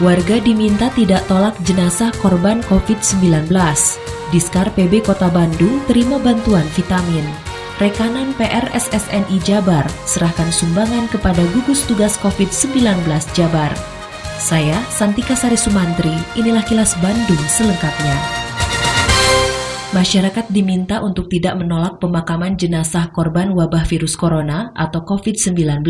Warga diminta tidak tolak jenazah korban COVID-19. Diskar PB Kota Bandung terima bantuan vitamin. Rekanan PRSSNI Jabar serahkan sumbangan kepada gugus tugas COVID-19 Jabar. Saya Santika Sari Sumantri, inilah kilas Bandung selengkapnya. Masyarakat diminta untuk tidak menolak pemakaman jenazah korban wabah virus corona atau COVID-19.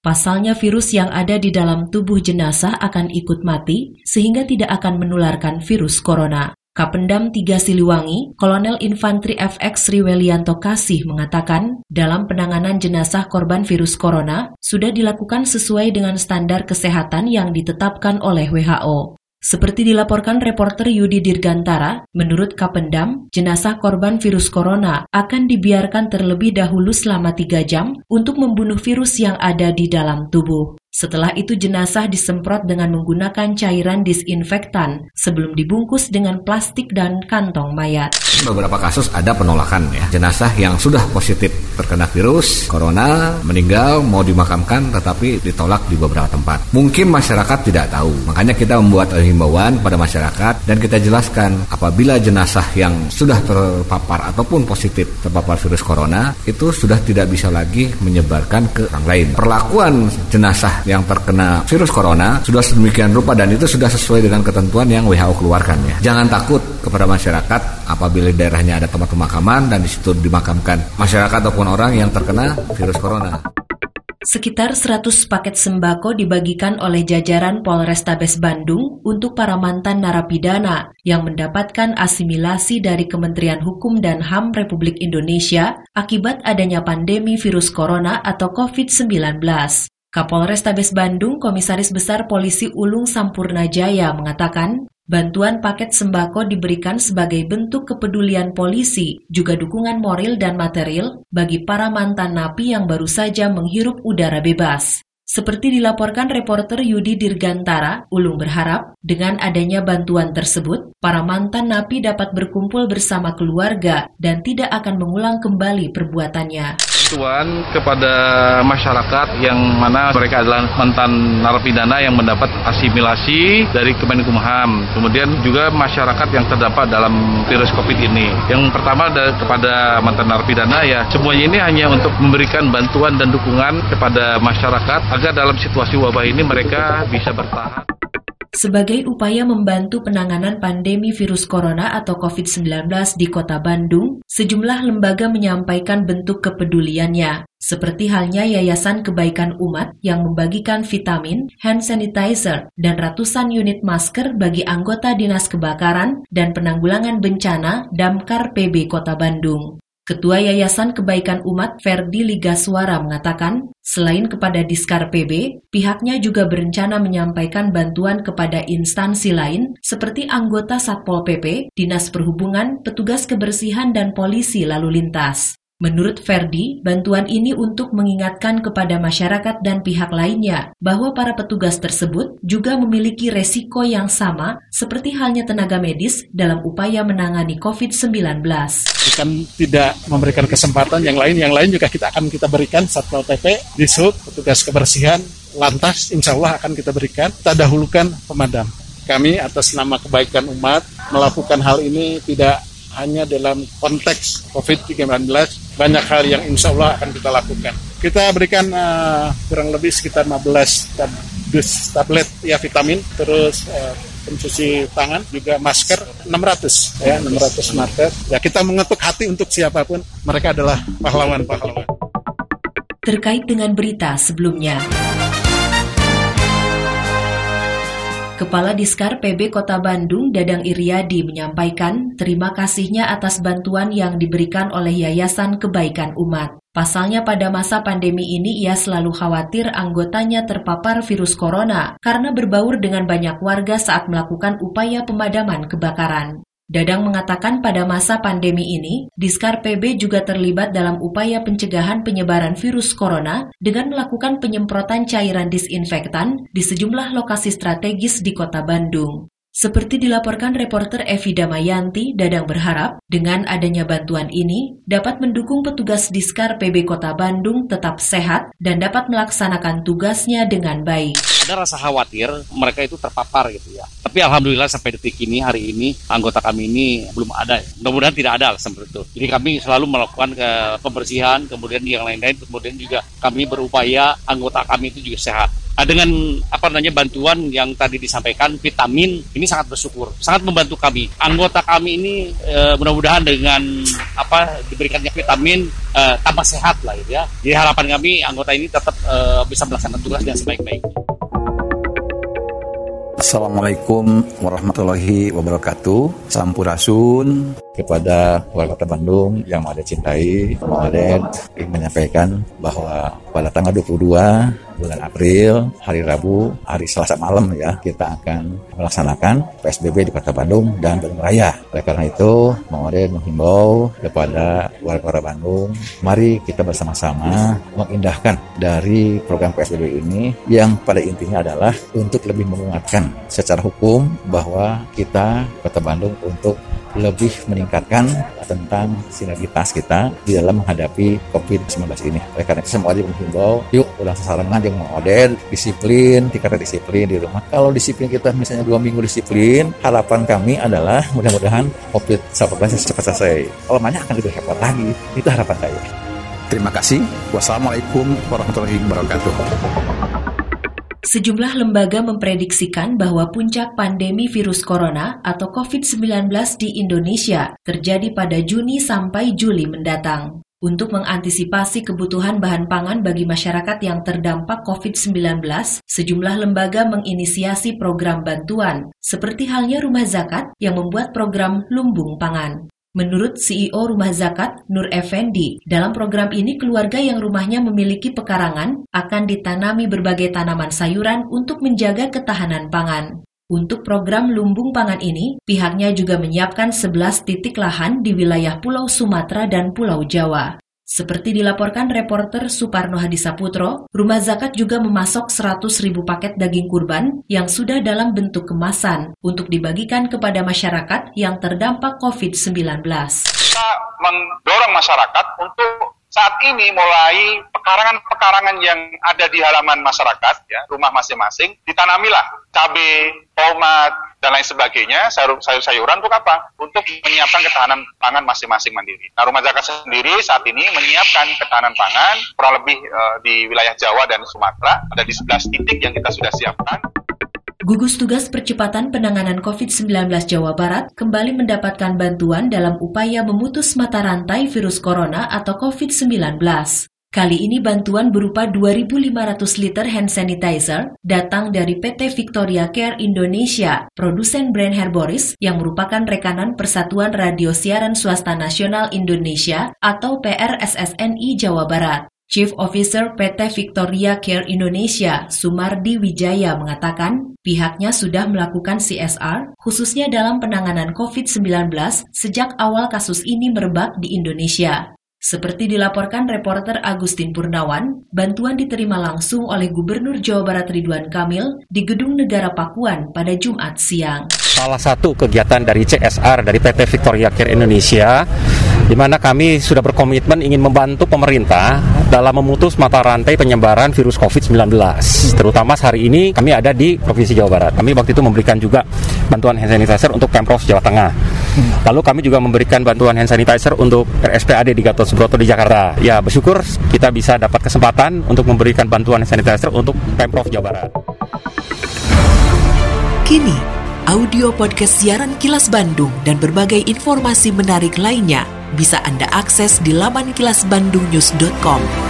Pasalnya virus yang ada di dalam tubuh jenazah akan ikut mati sehingga tidak akan menularkan virus corona. Kapendam 3 Siliwangi, Kolonel Infantri FX Riwelianto Kasih mengatakan, dalam penanganan jenazah korban virus corona sudah dilakukan sesuai dengan standar kesehatan yang ditetapkan oleh WHO. Seperti dilaporkan reporter Yudi Dirgantara, menurut Kapendam, jenazah korban virus corona akan dibiarkan terlebih dahulu selama tiga jam untuk membunuh virus yang ada di dalam tubuh. Setelah itu jenazah disemprot dengan menggunakan cairan disinfektan sebelum dibungkus dengan plastik dan kantong mayat. Beberapa kasus ada penolakan ya. Jenazah yang sudah positif terkena virus corona meninggal mau dimakamkan tetapi ditolak di beberapa tempat. Mungkin masyarakat tidak tahu. Makanya kita membuat himbauan pada masyarakat dan kita jelaskan apabila jenazah yang sudah terpapar ataupun positif terpapar virus corona itu sudah tidak bisa lagi menyebarkan ke orang lain. Perlakuan jenazah yang terkena virus corona sudah sedemikian rupa dan itu sudah sesuai dengan ketentuan yang WHO keluarkan ya. Jangan takut kepada masyarakat apabila daerahnya ada tempat pemakaman dan di situ dimakamkan masyarakat ataupun orang yang terkena virus corona. Sekitar 100 paket sembako dibagikan oleh jajaran Polrestabes Bandung untuk para mantan narapidana yang mendapatkan asimilasi dari Kementerian Hukum dan HAM Republik Indonesia akibat adanya pandemi virus corona atau COVID-19. Kapolres Tabes Bandung, Komisaris Besar Polisi Ulung Sampurna Jaya mengatakan, bantuan paket sembako diberikan sebagai bentuk kepedulian polisi, juga dukungan moral dan material bagi para mantan napi yang baru saja menghirup udara bebas. Seperti dilaporkan reporter Yudi Dirgantara, Ulung berharap dengan adanya bantuan tersebut, para mantan napi dapat berkumpul bersama keluarga dan tidak akan mengulang kembali perbuatannya bantuan kepada masyarakat yang mana mereka adalah mantan narapidana yang mendapat asimilasi dari Kemenkumham. Kemudian juga masyarakat yang terdapat dalam virus COVID ini. Yang pertama kepada mantan narapidana ya semuanya ini hanya untuk memberikan bantuan dan dukungan kepada masyarakat agar dalam situasi wabah ini mereka bisa bertahan. Sebagai upaya membantu penanganan pandemi virus corona atau COVID-19 di kota Bandung, sejumlah lembaga menyampaikan bentuk kepeduliannya, seperti halnya Yayasan Kebaikan Umat yang membagikan vitamin, hand sanitizer, dan ratusan unit masker bagi anggota Dinas Kebakaran dan Penanggulangan Bencana Damkar PB Kota Bandung. Ketua Yayasan Kebaikan Umat Ferdi Ligaswara mengatakan, selain kepada Diskar PB, pihaknya juga berencana menyampaikan bantuan kepada instansi lain seperti anggota Satpol PP, Dinas Perhubungan, petugas kebersihan dan polisi lalu lintas. Menurut Ferdi, bantuan ini untuk mengingatkan kepada masyarakat dan pihak lainnya bahwa para petugas tersebut juga memiliki resiko yang sama seperti halnya tenaga medis dalam upaya menangani COVID-19. Bukan tidak memberikan kesempatan yang lain, yang lain juga kita akan kita berikan Satpol PP, Disub, petugas kebersihan, lantas insya Allah akan kita berikan, kita dahulukan pemadam. Kami atas nama kebaikan umat melakukan hal ini tidak hanya dalam konteks COVID-19 banyak hal yang insya Allah akan kita lakukan. Kita berikan uh, kurang lebih sekitar 15 tab tablet ya vitamin, terus uh, pencuci tangan juga masker 600 ya 600 masker. Ya kita mengetuk hati untuk siapa pun mereka adalah pahlawan-pahlawan. Terkait dengan berita sebelumnya. Kepala Diskar PB Kota Bandung, Dadang Iriadi, menyampaikan terima kasihnya atas bantuan yang diberikan oleh Yayasan Kebaikan Umat. Pasalnya pada masa pandemi ini ia selalu khawatir anggotanya terpapar virus corona karena berbaur dengan banyak warga saat melakukan upaya pemadaman kebakaran. Dadang mengatakan pada masa pandemi ini, Diskar PB juga terlibat dalam upaya pencegahan penyebaran virus corona dengan melakukan penyemprotan cairan disinfektan di sejumlah lokasi strategis di kota Bandung. Seperti dilaporkan reporter Evi Damayanti, Dadang berharap dengan adanya bantuan ini dapat mendukung petugas Diskar PB Kota Bandung tetap sehat dan dapat melaksanakan tugasnya dengan baik. Ada rasa khawatir mereka itu terpapar gitu ya. Tapi alhamdulillah sampai detik ini hari ini anggota kami ini belum ada. Mudah-mudahan tidak ada seperti itu. Jadi kami selalu melakukan ke pembersihan, kemudian yang lain-lain, kemudian juga kami berupaya anggota kami itu juga sehat. Nah, dengan apa namanya bantuan yang tadi disampaikan vitamin ini sangat bersyukur, sangat membantu kami. Anggota kami ini e, mudah-mudahan dengan apa diberikannya vitamin e, tambah sehat lah gitu ya. Jadi harapan kami anggota ini tetap e, bisa melaksanakan tugas dengan sebaik-baiknya. Assalamualaikum warahmatullahi wabarakatuh. Sampurasun kepada warga Kota Bandung yang ada cintai. Kemarin ingin menyampaikan bahwa pada tanggal 22 bulan April, hari Rabu, hari Selasa malam ya, kita akan melaksanakan PSBB di Kota Bandung dan Bandung Raya. Oleh karena itu, Mawade menghimbau kepada warga Kota Bandung, mari kita bersama-sama mengindahkan dari program PSBB ini yang pada intinya adalah untuk lebih menguatkan secara hukum bahwa kita Kota Bandung untuk lebih meningkatkan tentang sinergitas kita di dalam menghadapi COVID-19 ini. Oleh karena itu semua menghimbau, yuk udah sasaran yang model, disiplin, tingkat disiplin di rumah. Kalau disiplin kita misalnya dua minggu disiplin, harapan kami adalah mudah-mudahan COVID-19 cepat selesai. Kalau banyak akan lebih hebat lagi. Itu harapan saya. Terima kasih. Wassalamualaikum warahmatullahi wabarakatuh. Sejumlah lembaga memprediksikan bahwa puncak pandemi virus corona atau COVID-19 di Indonesia terjadi pada Juni sampai Juli mendatang. Untuk mengantisipasi kebutuhan bahan pangan bagi masyarakat yang terdampak COVID-19, sejumlah lembaga menginisiasi program bantuan, seperti halnya Rumah Zakat yang membuat program Lumbung Pangan. Menurut CEO Rumah Zakat, Nur Effendi, dalam program ini keluarga yang rumahnya memiliki pekarangan akan ditanami berbagai tanaman sayuran untuk menjaga ketahanan pangan. Untuk program lumbung pangan ini, pihaknya juga menyiapkan 11 titik lahan di wilayah Pulau Sumatera dan Pulau Jawa. Seperti dilaporkan reporter Suparno Hadisaputro, Rumah Zakat juga memasok 100 ribu paket daging kurban yang sudah dalam bentuk kemasan untuk dibagikan kepada masyarakat yang terdampak COVID-19. Kita mendorong masyarakat untuk saat ini mulai pekarangan-pekarangan yang ada di halaman masyarakat, ya, rumah masing-masing, ditanamilah cabai, tomat, dan lain sebagainya, sayur-sayuran untuk apa? Untuk menyiapkan ketahanan pangan masing-masing mandiri. Nah, Rumah Zakat sendiri saat ini menyiapkan ketahanan pangan kurang lebih uh, di wilayah Jawa dan Sumatera, ada di 11 titik yang kita sudah siapkan. Gugus Tugas Percepatan Penanganan COVID-19 Jawa Barat kembali mendapatkan bantuan dalam upaya memutus mata rantai virus corona atau COVID-19. Kali ini bantuan berupa 2.500 liter hand sanitizer datang dari PT Victoria Care Indonesia, produsen brand Herboris yang merupakan rekanan Persatuan Radio Siaran Swasta Nasional Indonesia atau PRSSNI Jawa Barat. Chief Officer PT Victoria Care Indonesia, Sumardi Wijaya mengatakan, pihaknya sudah melakukan CSR khususnya dalam penanganan COVID-19 sejak awal kasus ini merebak di Indonesia. Seperti dilaporkan reporter Agustin Purnawan, bantuan diterima langsung oleh Gubernur Jawa Barat Ridwan Kamil di Gedung Negara Pakuan pada Jumat siang. Salah satu kegiatan dari CSR dari PT Victoria Care Indonesia di mana kami sudah berkomitmen ingin membantu pemerintah dalam memutus mata rantai penyebaran virus COVID-19. Terutama hari ini kami ada di Provinsi Jawa Barat. Kami waktu itu memberikan juga bantuan hand sanitizer untuk Pemprov Jawa Tengah. Lalu kami juga memberikan bantuan hand sanitizer untuk RSPAD di Gatot Subroto di Jakarta. Ya, bersyukur kita bisa dapat kesempatan untuk memberikan bantuan hand sanitizer untuk Pemprov Jawa Barat. Kini, audio podcast siaran Kilas Bandung dan berbagai informasi menarik lainnya bisa Anda akses di laman kilasbandungnews.com.